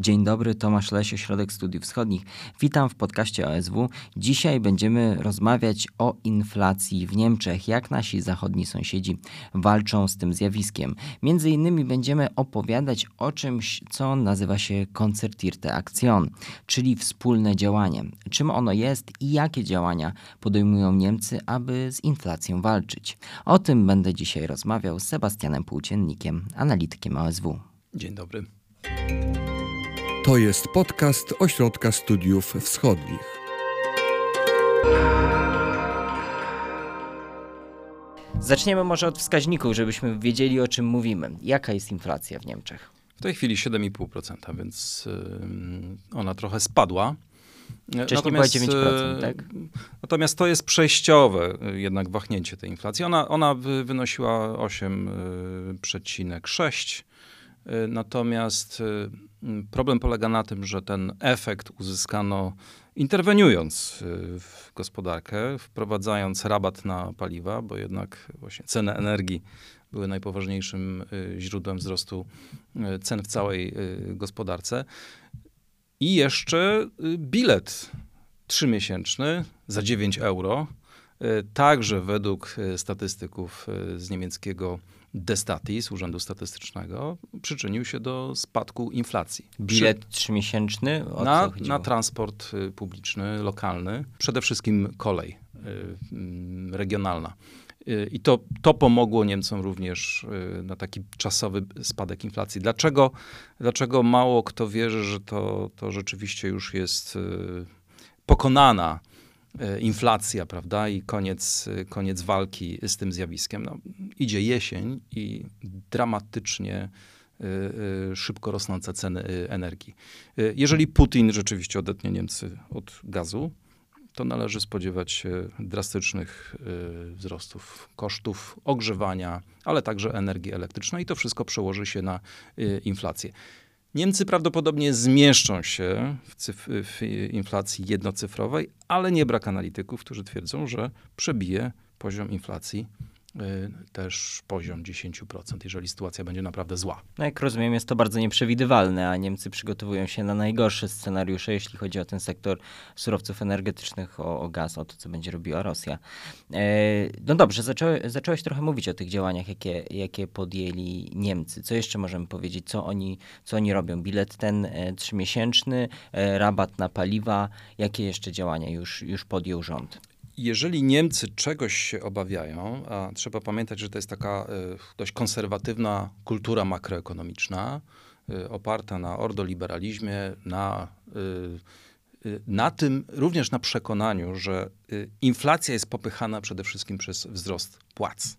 Dzień dobry, Tomasz Lesie, Środek Studiów Wschodnich. Witam w podcaście OSW. Dzisiaj będziemy rozmawiać o inflacji w Niemczech, jak nasi zachodni sąsiedzi walczą z tym zjawiskiem. Między innymi będziemy opowiadać o czymś, co nazywa się Koncertirte Aktion, czyli wspólne działanie. Czym ono jest i jakie działania podejmują Niemcy, aby z inflacją walczyć. O tym będę dzisiaj rozmawiał z Sebastianem Płóciennikiem, analitykiem OSW. Dzień dobry. To jest podcast Ośrodka Studiów Wschodnich. Zaczniemy może od wskaźników, żebyśmy wiedzieli o czym mówimy. Jaka jest inflacja w Niemczech? W tej chwili 7,5%, więc ona trochę spadła. Wcześniej natomiast, była 9%, tak? Natomiast to jest przejściowe jednak wahnięcie tej inflacji. Ona, ona wynosiła 8,6%. Natomiast Problem polega na tym, że ten efekt uzyskano interweniując y, w gospodarkę, wprowadzając rabat na paliwa, bo jednak właśnie ceny energii były najpoważniejszym y, źródłem wzrostu y, cen w całej gospodarce. I jeszcze bilet trzymiesięczny za 9 euro, także według statystyków z niemieckiego Destatis, Urzędu Statystycznego, przyczynił się do spadku inflacji. Bilet trzymiesięczny? Na, na transport publiczny, lokalny, przede wszystkim kolej y, regionalna. Y, I to, to pomogło Niemcom również na taki czasowy spadek inflacji. Dlaczego, dlaczego mało kto wierzy, że to, to rzeczywiście już jest pokonana E, inflacja, prawda, i koniec, koniec walki z tym zjawiskiem. No, idzie jesień i dramatycznie e, e, szybko rosnące ceny energii. Jeżeli Putin rzeczywiście odetnie Niemcy od gazu, to należy spodziewać się drastycznych wzrostów kosztów ogrzewania, ale także energii elektrycznej i to wszystko przełoży się na inflację. Niemcy prawdopodobnie zmieszczą się w, cyf- w, inflacji jednocyfrowej, ale nie brak analityków, którzy twierdzą, że przebije poziom inflacji też poziom 10%, jeżeli sytuacja będzie naprawdę zła. No jak rozumiem, jest to bardzo nieprzewidywalne, a Niemcy przygotowują się na najgorsze scenariusze, jeśli chodzi o ten sektor surowców energetycznych, o, o gaz, o to, co będzie robiła Rosja. E, no dobrze, zaczą, zacząłeś trochę mówić o tych działaniach, jakie, jakie podjęli Niemcy. Co jeszcze możemy powiedzieć, co oni, co oni robią? Bilet ten e, trzymiesięczny, e, rabat na paliwa, jakie jeszcze działania już, już podjął rząd? Jeżeli Niemcy czegoś się obawiają, a trzeba pamiętać, że to jest taka y, dość konserwatywna kultura makroekonomiczna, y, oparta na ordoliberalizmie, na, y, na tym, również na przekonaniu, że inflacja jest popychana przede wszystkim przez wzrost płac.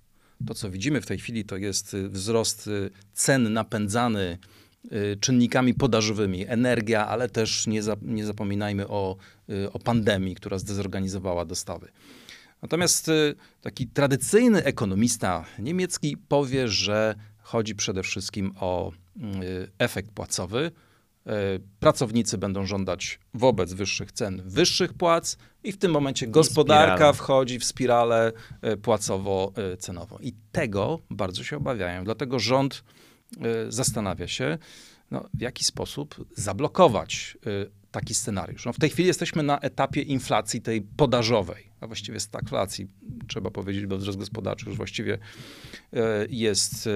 To, co widzimy w tej chwili, to jest wzrost cen napędzany czynnikami podażowymi. Energia, ale też nie, za, nie zapominajmy o, o pandemii, która zdezorganizowała dostawy. Natomiast y, taki tradycyjny ekonomista niemiecki powie, że chodzi przede wszystkim o efekt płacowy. Pracownicy będą żądać wobec wyższych cen wyższych płac, i w tym momencie gospodarka wchodzi w spiralę płacowo-cenową. I tego bardzo się obawiają. Dlatego rząd Y, zastanawia się, no, w jaki sposób zablokować y, taki scenariusz. No, w tej chwili jesteśmy na etapie inflacji tej podażowej, a właściwie stagflacji, trzeba powiedzieć, bo wzrost gospodarczy już właściwie y, jest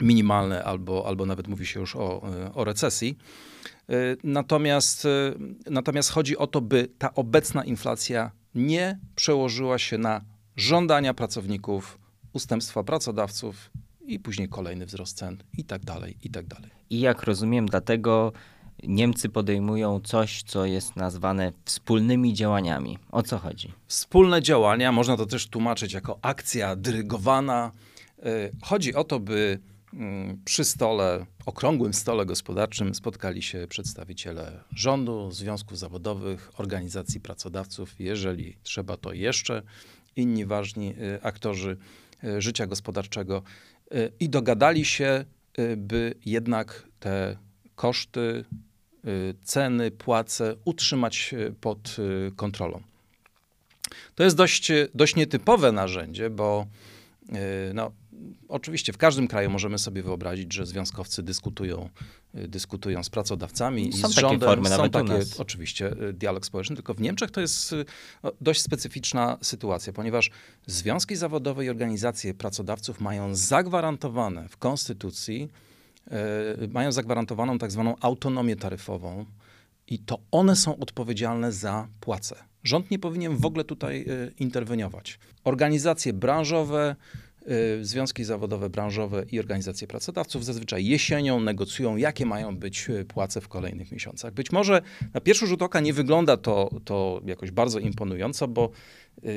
minimalny, albo, albo nawet mówi się już o, o recesji. Natomiast, natomiast chodzi o to, by ta obecna inflacja nie przełożyła się na żądania pracowników, ustępstwa pracodawców i później kolejny wzrost cen i tak dalej, i tak dalej. I jak rozumiem, dlatego Niemcy podejmują coś, co jest nazwane wspólnymi działaniami. O co chodzi? Wspólne działania, można to też tłumaczyć jako akcja dyrygowana. E, chodzi o to, by mm, przy stole, okrągłym stole gospodarczym spotkali się przedstawiciele rządu, związków zawodowych, organizacji pracodawców, jeżeli trzeba to jeszcze inni ważni e, aktorzy e, życia gospodarczego i dogadali się, y, by jednak te koszty, y, ceny, płace utrzymać y, pod kontrolą. To jest dość, dość nietypowe narzędzie, bo no, oczywiście w każdym kraju możemy sobie wyobrazić, że związkowcy dyskutują, y, dyskutują z pracodawcami i Są z takie rządem. formy Są takie, oczywiście, y, dialog społeczny, tylko w Niemczech to jest y, no, dość specyficzna sytuacja, ponieważ związki zawodowe i organizacje pracodawców mają zagwarantowane w konstytucji, y, mają zagwarantowaną tak zwaną autonomię taryfową i to one są odpowiedzialne za płace. Rząd nie powinien w ogóle tutaj y, interweniować. Organizacje branżowe, y, związki zawodowe branżowe i organizacje pracodawców zazwyczaj jesienią negocjują, jakie mają być płace w kolejnych miesiącach. Być może na pierwszy rzut oka nie wygląda to, to jakoś bardzo imponująco, bo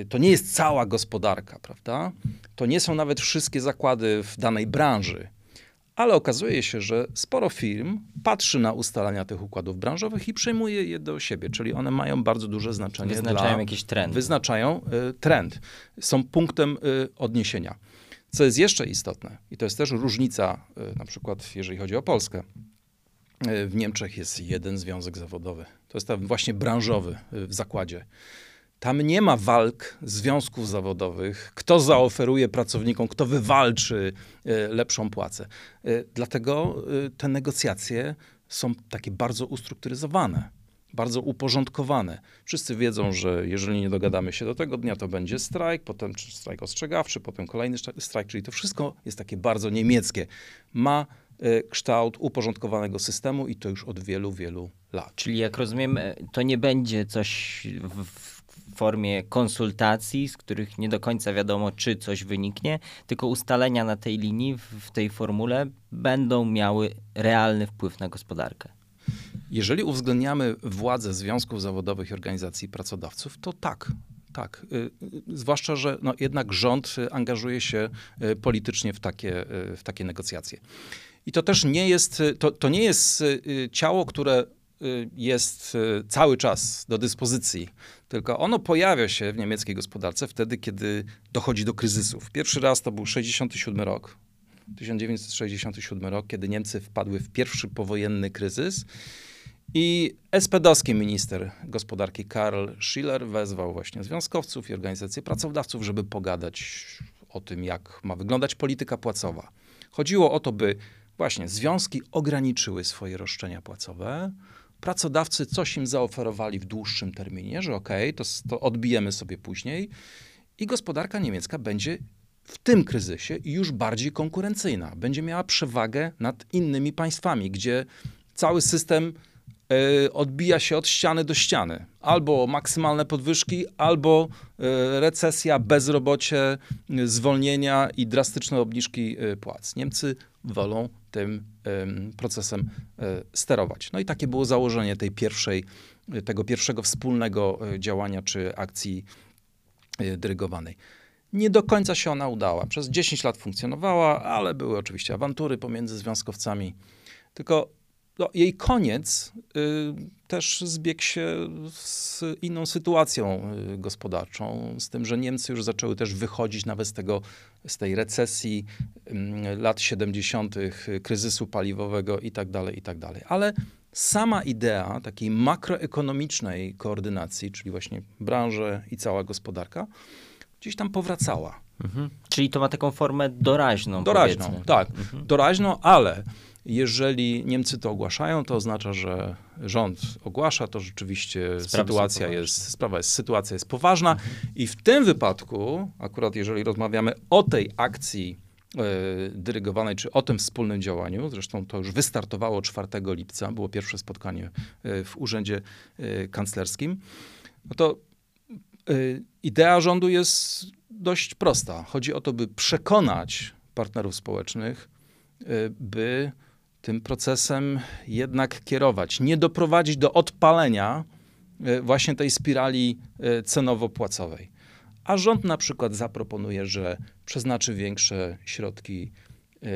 to nie jest cała gospodarka, prawda? To nie są nawet wszystkie zakłady w danej branży. Ale okazuje się, że sporo firm patrzy na ustalania tych układów branżowych i przejmuje je do siebie, czyli one mają bardzo duże znaczenie. Wyznaczają dla, jakieś trendy. Wyznaczają y, trend. Są punktem y, odniesienia. Co jest jeszcze istotne, i to jest też różnica, y, na przykład jeżeli chodzi o Polskę. Y, w Niemczech jest jeden związek zawodowy. To jest ten właśnie branżowy y, w zakładzie. Tam nie ma walk związków zawodowych, kto zaoferuje pracownikom, kto wywalczy e, lepszą płacę. E, Dlatego e, te negocjacje są takie bardzo ustrukturyzowane, bardzo uporządkowane. Wszyscy wiedzą, że jeżeli nie dogadamy się do tego dnia, to będzie strajk, potem strajk ostrzegawczy, potem kolejny strajk, czyli to wszystko jest takie bardzo niemieckie. Ma kształt uporządkowanego systemu i to już od wielu, wielu lat. Czyli jak rozumiem, to nie będzie coś w formie konsultacji, z których nie do końca wiadomo, czy coś wyniknie, tylko ustalenia na tej linii, w, tej formule będą miały realny wpływ na gospodarkę. Jeżeli uwzględniamy władzę związków zawodowych i organizacji pracodawców, to tak. Tak, Y, y, zwłaszcza, że no, jednak rząd y, angażuje się politycznie w takie, w takie negocjacje. I to też nie jest, to, to nie jest ciało, które jest y, cały czas do dyspozycji, tylko ono pojawia się w niemieckiej gospodarce wtedy, kiedy dochodzi do kryzysów. Pierwszy raz to był 67 rok, 1967 rok, kiedy Niemcy wpadły w pierwszy powojenny kryzys. I SPD-owski minister gospodarki Karl Schiller wezwał właśnie związkowców i organizacje pracodawców, żeby pogadać o tym, jak ma wyglądać polityka płacowa. Chodziło o to, by właśnie związki ograniczyły swoje roszczenia płacowe, pracodawcy coś im zaoferowali w dłuższym terminie, że okej, to, s- to odbijemy sobie później i gospodarka niemiecka będzie w tym kryzysie już bardziej konkurencyjna. Będzie miała przewagę nad innymi państwami, gdzie cały system e, odbija się od ściany do ściany. Albo maksymalne podwyżki, albo e, recesja, bezrobocie, e, zwolnienia i drastyczne obniżki płac. Niemcy wolą tym procesem e, sterować. No i takie było założenie tej pierwszej, e, tego pierwszego wspólnego e, działania czy akcji dyrygowanej. Nie do końca się ona udała. Przez 10 lat funkcjonowała, ale były oczywiście awantury pomiędzy związkowcami. Tylko no, jej koniec y, też zbiegł się z inną sytuacją y, gospodarczą, z tym, że Niemcy już zaczęły też wychodzić nawet z tego, z tej recesji ym, lat 70., kryzysu paliwowego i tak dalej, i tak dalej. Ale sama idea takiej makroekonomicznej koordynacji, czyli właśnie branże i cała gospodarka, gdzieś tam powracała. Mhm. Czyli to ma taką formę doraźną. Doraźną, powiedzmy. tak. Mhm. Doraźną, ale jeżeli Niemcy to ogłaszają, to oznacza, że rząd ogłasza, to rzeczywiście Sprawy sytuacja jest, sprawa jest, sytuacja jest poważna i w tym wypadku, akurat jeżeli rozmawiamy o tej akcji e, dyrygowanej, czy o tym wspólnym działaniu, zresztą to już wystartowało 4 lipca, było pierwsze spotkanie e, w urzędzie e, kanclerskim, no to idea rządu jest dość prosta. Chodzi o to, by przekonać partnerów społecznych, by tym procesem jednak kierować, nie doprowadzić do odpalenia y, właśnie tej spirali y, cenowo-płacowej. A rząd na przykład zaproponuje, że przeznaczy większe środki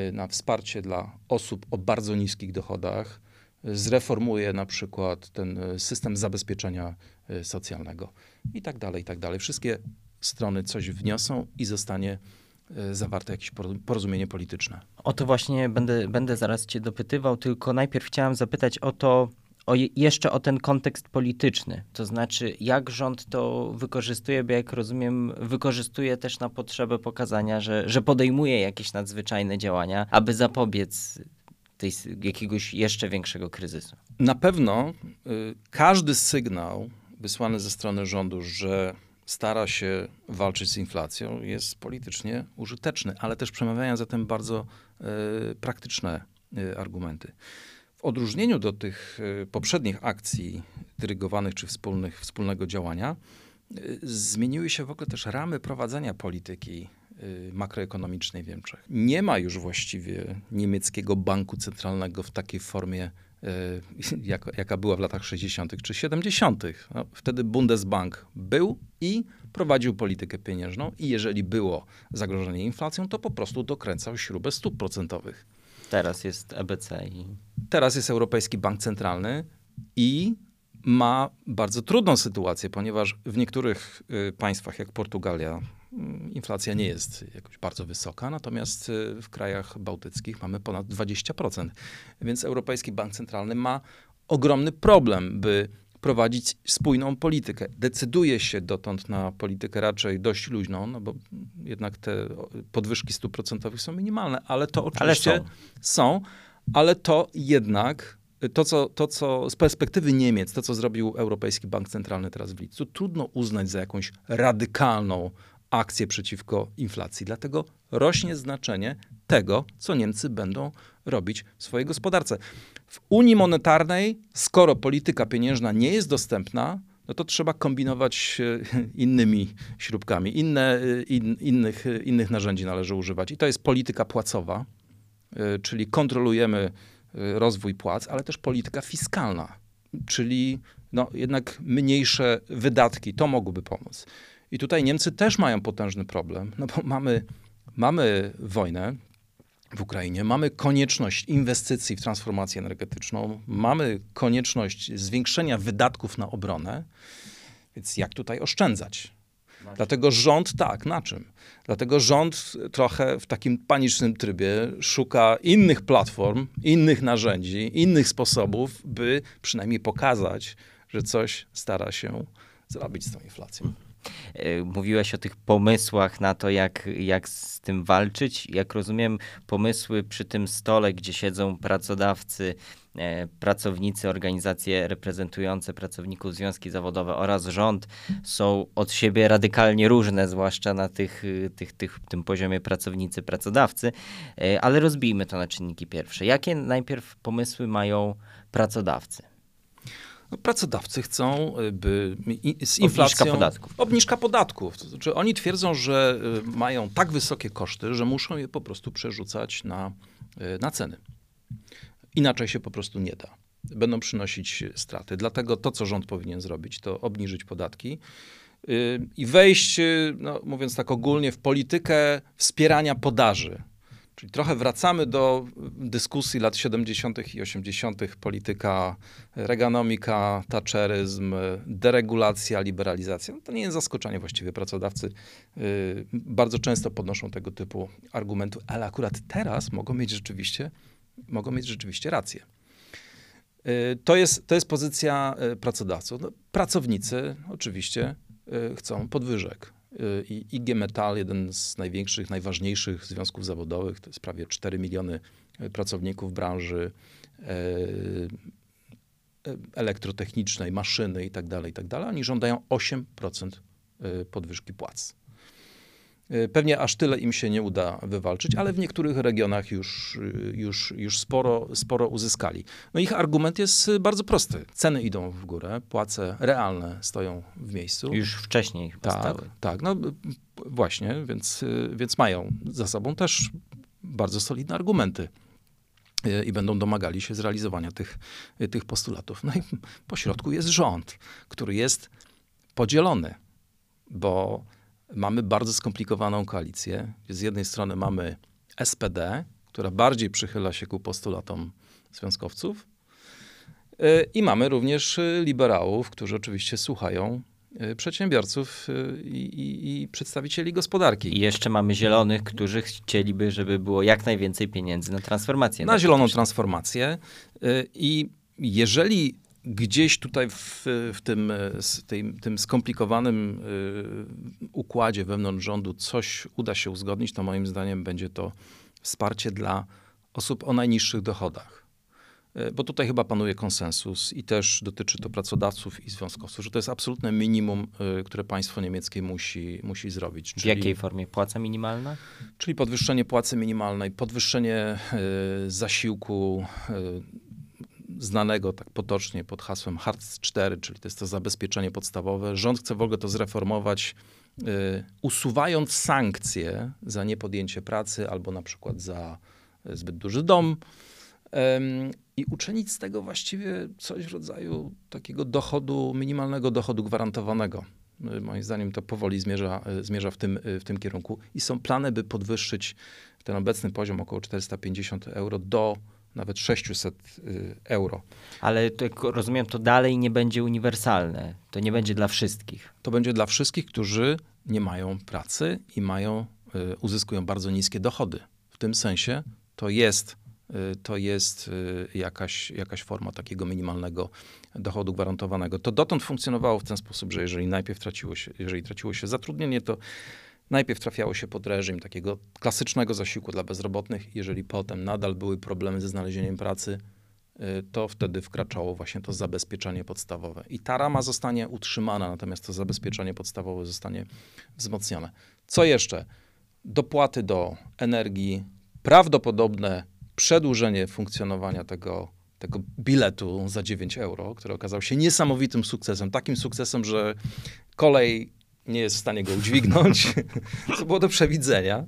y, na wsparcie dla osób o bardzo niskich dochodach, zreformuje na przykład ten system zabezpieczenia socjalnego i tak dalej, i tak dalej. Wszystkie strony coś wniosą i zostanie zawarte jakieś poro- porozumienie polityczne. O to właśnie będę, będę zaraz cię dopytywał, tylko najpierw chciałem zapytać o to, o, jeszcze o ten kontekst polityczny, to znaczy jak rząd to wykorzystuje, bo jak rozumiem, wykorzystuje też na potrzebę pokazania, że, że podejmuje jakieś nadzwyczajne działania, aby zapobiec tej, jakiegoś jeszcze większego kryzysu. Na pewno y, każdy sygnał wysłany ze strony rządu, że stara się walczyć z inflacją, jest politycznie użyteczny, ale też przemawiają zatem bardzo y, praktyczne y, argumenty. W odróżnieniu do tych y, poprzednich akcji dyrygowanych czy wspólnych, wspólnego działania, zmieniły się w ogóle też ramy prowadzenia polityki makroekonomicznej w Niemczech. Nie ma już właściwie niemieckiego banku centralnego w takiej formie, jaka, jaka była w latach 60. czy 70. No, wtedy Bundesbank był i prowadził politykę pieniężną i jeżeli było zagrożenie inflacją, to po prostu dokręcał śrubę stóp procentowych. Teraz jest EBC. I... Teraz jest Europejski Bank Centralny i ma bardzo trudną sytuację, ponieważ w niektórych y, państwach, jak Portugalia, y, inflacja nie jest jakoś bardzo wysoka, natomiast y, w krajach bałtyckich mamy ponad 20%. Więc Europejski Bank Centralny ma ogromny problem, by prowadzić spójną politykę. Decyduje się dotąd na politykę raczej dość luźną, no bo jednak te podwyżki stóp procentowych są minimalne, ale to oczywiście ale są. są, ale to jednak to co, to, co z perspektywy Niemiec, to, co zrobił Europejski Bank Centralny teraz w lipcu, trudno uznać za jakąś radykalną akcję przeciwko inflacji. Dlatego rośnie znaczenie tego, co Niemcy będą robić w swojej gospodarce. W Unii Monetarnej, skoro polityka pieniężna nie jest dostępna, no to trzeba kombinować e, innymi śrubkami. Inne, e, in, innych, e, innych narzędzi należy używać. I to jest polityka płacowa, czyli kontrolujemy rozwój płac, ale też polityka fiskalna, czyli no, jednak mniejsze wydatki. To mogłoby pomóc. I tutaj Niemcy też mają potężny problem, no bo mamy, mamy wojnę, w Ukrainie. Mamy konieczność inwestycji w transformację energetyczną, mamy konieczność zwiększenia wydatków na obronę, więc jak tutaj oszczędzać? Dlatego rząd, tak, na czym? Dlatego rząd trochę w takim panicznym trybie szuka innych platform, innych narzędzi, innych sposobów, by przynajmniej pokazać, że coś stara się zrobić z tą inflacją. E, mówiłeś o tych pomysłach na to, jak, jak z tym walczyć. Jak rozumiem, pomysły przy tym stole, gdzie siedzą pracodawcy, e, pracownicy, organizacje reprezentujące pracowników, związki zawodowe oraz rząd są od siebie radykalnie różne, zwłaszcza na tych, tych, tych, tym poziomie pracownicy, pracodawcy. E, ale rozbijmy to na czynniki pierwsze. Jakie najpierw pomysły mają pracodawcy? No, pracodawcy chcą, y, by z inflacją... Obniżka podatków. Obniżka podatków. To znaczy oni twierdzą, że y, mają tak wysokie koszty, że muszą je po prostu przerzucać na, y, na ceny. Inaczej się po prostu nie da. Będą przynosić straty. Dlatego to, co rząd powinien zrobić, to obniżyć podatki i wejść, no, mówiąc tak ogólnie, w politykę wspierania podaży. Czyli trochę wracamy do dyskusji lat 70. i 80., polityka reganomika, thatcheryzm, deregulacja, liberalizacja. No to nie jest zaskoczenie właściwie. Pracodawcy yy, bardzo często podnoszą tego typu argumenty, ale akurat teraz mogą mieć rzeczywiście, mogą mieć rzeczywiście rację. Yy, to, jest, to jest pozycja yy, pracodawców. No, pracownicy oczywiście chcą podwyżek i IG Metal, jeden z największych, najważniejszych związków zawodowych, to jest prawie 4 miliony e, pracowników branży e, elektrotechnicznej, maszyny i tak dalej, i tak. Oni żądają 8% podwyżki płac. Y, pewnie aż tyle im się nie uda wywalczyć, ale w niektórych regionach już, y, już, już sporo, sporo uzyskali. No ich argument jest bardzo prosty. Ceny idą w górę, płace realne stoją w miejscu. Już wcześniej chyba tak, stały. Tak, no właśnie, więc, y, więc mają za sobą też bardzo solidne argumenty i będą domagali się zrealizowania tych, tych postulatów. No i po środku jest rząd, który jest podzielony, bo mamy bardzo skomplikowaną koalicję. Z jednej strony mamy SPD, która bardziej przychyla się ku postulatom związkowców, y, i mamy również y, liberałów, którzy oczywiście słuchają y, przedsiębiorców i, i, i, przedstawicieli gospodarki. I jeszcze mamy zielonych, którzy chcieliby, żeby było jak najwięcej pieniędzy na transformację. Na zieloną transformację. I jeżeli gdzieś tutaj w, w tym, tym, tym skomplikowanym układzie wewnątrz rządu coś uda się uzgodnić, to moim zdaniem będzie to wsparcie dla osób o najniższych dochodach. E, bo tutaj chyba panuje konsensus i też dotyczy to pracodawców i związkowców, że to jest absolutne minimum, e, które państwo niemieckie musi, musi zrobić. Czyli, w jakiej formie? Płaca minimalna? Czyli podwyższenie płacy minimalnej, podwyższenie zasiłku znanego tak potocznie pod hasłem Hartz 4, czyli to jest to zabezpieczenie podstawowe. Rząd chce w ogóle to zreformować, y, usuwając sankcje za niepodjęcie pracy albo na przykład za zbyt duży dom i uczynić z tego właściwie coś w rodzaju takiego dochodu, minimalnego dochodu gwarantowanego. Y, moim zdaniem to powoli zmierza, y, zmierza w, tym, y, w tym kierunku i są plany, by podwyższyć ten obecny poziom około 450 euro do nawet 600 euro. Ale to, rozumiem, to dalej nie będzie uniwersalne. To nie będzie dla wszystkich. To będzie dla wszystkich, którzy nie mają pracy i mają, uzyskują bardzo niskie dochody. W tym sensie to jest Y, to jest y, jakaś, jakaś forma takiego minimalnego dochodu gwarantowanego. To dotąd funkcjonowało w ten sposób, że jeżeli najpierw traciło się, jeżeli traciło się zatrudnienie, to najpierw trafiało się pod reżim takiego klasycznego zasiłku dla bezrobotnych. Jeżeli potem nadal były problemy ze znalezieniem pracy, y, to wtedy wkraczało właśnie to zabezpieczenie podstawowe. I ta rama zostanie utrzymana, natomiast to zabezpieczenie podstawowe zostanie wzmocnione. Co jeszcze? Dopłaty do energii, prawdopodobne przedłużenie funkcjonowania tego, tego biletu za 9 euro, który okazał się niesamowitym sukcesem. Takim sukcesem, że kolej nie jest w stanie go udźwignąć, co było do przewidzenia.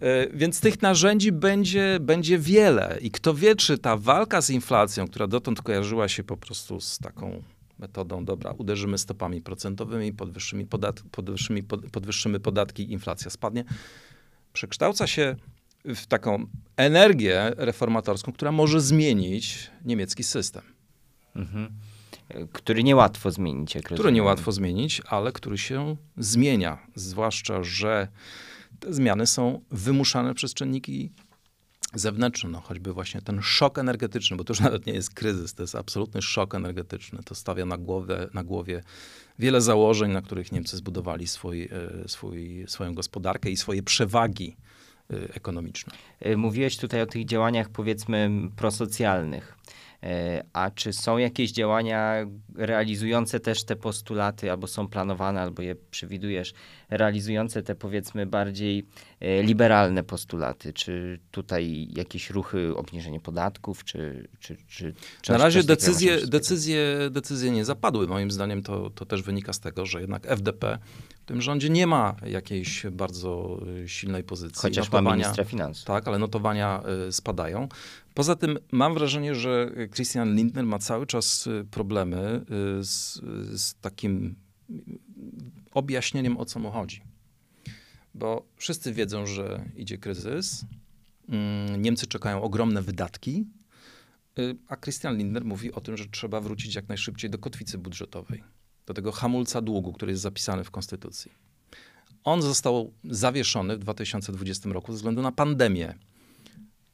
E, więc tych narzędzi będzie, będzie wiele. I kto wie, czy ta walka z inflacją, która dotąd kojarzyła się po prostu z taką metodą, dobra, uderzymy stopami procentowymi, podwyższymy, podat podwyższymy, podwyższymy podatki, inflacja spadnie, przekształca się w taką energię reformatorską, która może zmienić niemiecki system. Mhm. Który niełatwo zmienić. Jak który niełatwo zmienić, ale który się zmienia. Zwłaszcza, że te zmiany są wymuszane przez czynniki zewnętrzne, no, choćby właśnie ten szok energetyczny, bo to już nawet nie jest kryzys, to jest absolutny szok energetyczny. To stawia na, głowę, na głowie wiele założeń, na których Niemcy zbudowali swój, e, swój, swoją gospodarkę i swoje przewagi Y, ekonomiczne. Y, mówiłeś tutaj o tych działaniach, powiedzmy, prosocjalnych. Y, a czy są jakieś działania realizujące też te postulaty, albo są planowane, albo je przewidujesz, realizujące te powiedzmy bardziej liberalne postulaty? Czy tutaj jakieś ruchy, obniżenie podatków, czy. czy, czy, czy Na razie decyzje, decyzje, decyzje nie zapadły. Moim zdaniem to, to też wynika z tego, że jednak FDP w tym rządzie nie ma jakiejś bardzo y, silnej pozycji. Chociaż notowania, ma ministra finansów. Tak, ale notowania y, spadają. Poza tym mam wrażenie, że Christian Lindner ma cały czas y, problemy z, z takim objaśnieniem, o co mu chodzi. Bo wszyscy wiedzą, że idzie kryzys, mm, Niemcy czekają ogromne wydatki, a Christian Lindner mówi o tym, że trzeba wrócić jak najszybciej do kotwicy budżetowej do tego hamulca długu, który jest zapisany w Konstytucji. On został zawieszony w 2020 roku ze względu na pandemię.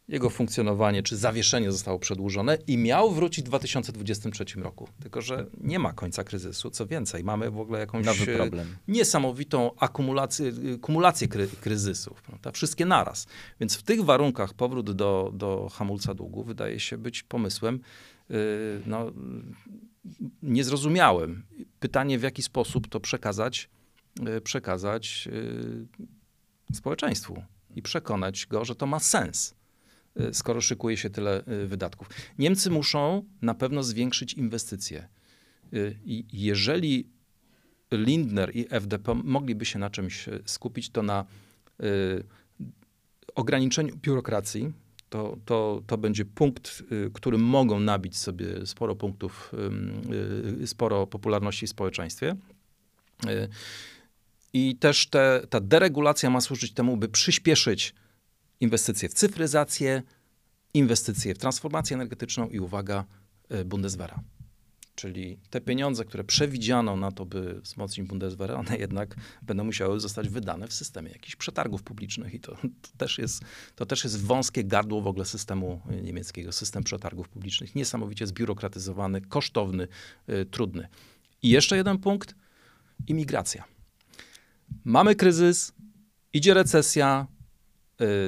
Jego funkcjonowanie czy zawieszenie zostało przedłużone i miał wrócić w 2023 roku. Tylko, że nie ma końca kryzysu. Co więcej, mamy w ogóle jakąś Nowy problem. niesamowitą akumulację, kumulację kry, kryzysów. Prawda? Wszystkie naraz. Więc w tych warunkach powrót do, do hamulca długu wydaje się być pomysłem yy, no, niezrozumiałym. Pytanie, w jaki sposób to przekazać, e, przekazać e, społeczeństwu i przekonać go, że to ma sens, e, skoro szykuje się tyle wydatków. Niemcy muszą na pewno zwiększyć inwestycje. I jeżeli Lindner i FDP mogliby się na czymś skupić, to na ograniczeniu biurokracji, to, to, to będzie punkt, y, którym mogą nabić sobie sporo punktów, y, sporo popularności w społeczeństwie. Y, I też te, ta deregulacja ma służyć temu, by przyspieszyć inwestycje w cyfryzację, inwestycje w transformację energetyczną i uwaga, Bundeswehra. Czyli te pieniądze, które przewidziano na to, by wzmocnić Bundeswehr, one jednak będą musiały zostać wydane w systemie jakichś przetargów publicznych i to, to, też jest, to też jest wąskie gardło w ogóle systemu niemieckiego, system przetargów publicznych. Niesamowicie zbiurokratyzowany, kosztowny, y, trudny. I jeszcze jeden punkt, imigracja. Mamy kryzys, idzie recesja,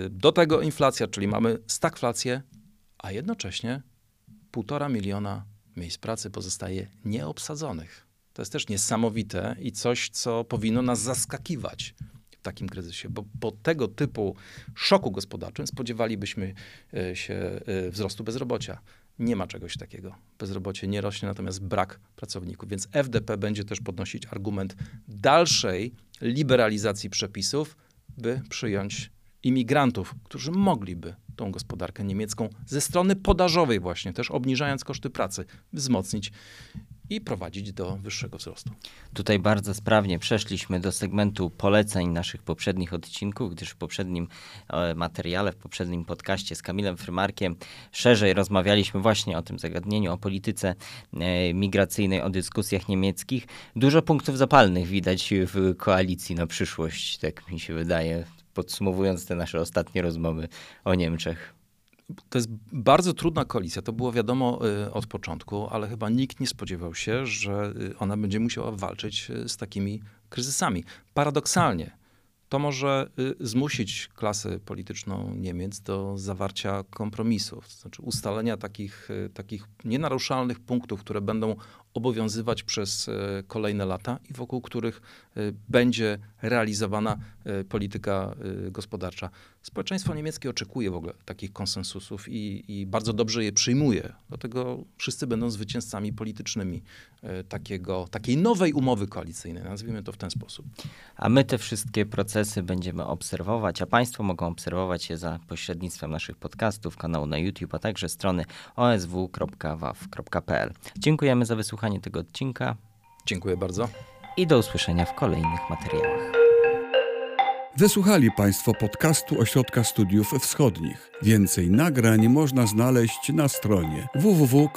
y, do tego inflacja, czyli mamy stagflację, a jednocześnie półtora miliona miejsc pracy pozostaje nieobsadzonych. To jest też niesamowite i coś, co powinno nas zaskakiwać w takim kryzysie, bo po tego typu szoku gospodarczym spodziewalibyśmy e, się e, wzrostu bezrobocia. Nie ma czegoś takiego. Bezrobocie nie rośnie, natomiast brak pracowników. Więc FDP będzie też podnosić argument dalszej liberalizacji przepisów, by przyjąć imigrantów, którzy mogliby tą gospodarkę niemiecką ze strony podażowej właśnie, też obniżając koszty pracy, wzmocnić i prowadzić do wyższego wzrostu. Tutaj bardzo sprawnie przeszliśmy do segmentu poleceń naszych poprzednich odcinków, gdyż w poprzednim e, materiale, w poprzednim podcaście z Kamilem Frymarkiem szerzej rozmawialiśmy właśnie o tym zagadnieniu, o polityce e, migracyjnej, o dyskusjach niemieckich. Dużo punktów zapalnych widać w koalicji na przyszłość, tak mi się wydaje podsumowując te nasze ostatnie rozmowy o Niemczech? To jest bardzo trudna koalicja. To było wiadomo y, od początku, ale chyba nikt nie spodziewał się, że y, ona będzie musiała walczyć y, z takimi kryzysami. Paradoksalnie, to może zmusić klasę polityczną Niemiec do zawarcia kompromisów, to znaczy ustalenia takich, takich nienaruszalnych punktów, które będą obowiązywać przez e, kolejne lata i wokół których e, będzie realizowana e, polityka gospodarcza. Społeczeństwo niemieckie oczekuje w ogóle takich konsensusów i, i bardzo dobrze je przyjmuje. Dlatego wszyscy będą zwycięzcami politycznymi takiego, takiej nowej umowy koalicyjnej, nazwijmy to w ten sposób. A my te wszystkie procesy będziemy obserwować, a Państwo mogą obserwować je za pośrednictwem naszych podcastów, kanału na YouTube, a także strony osw.waw.pl. Dziękujemy za wysłuchanie wysłuchanie tego odcinka. Dziękuję bardzo. I do usłyszenia w kolejnych materiałach. Wysłuchali Państwo podcastu Ośrodka Studiów Wschodnich. Więcej nagrań można znaleźć na stronie www.osw.waw.pl.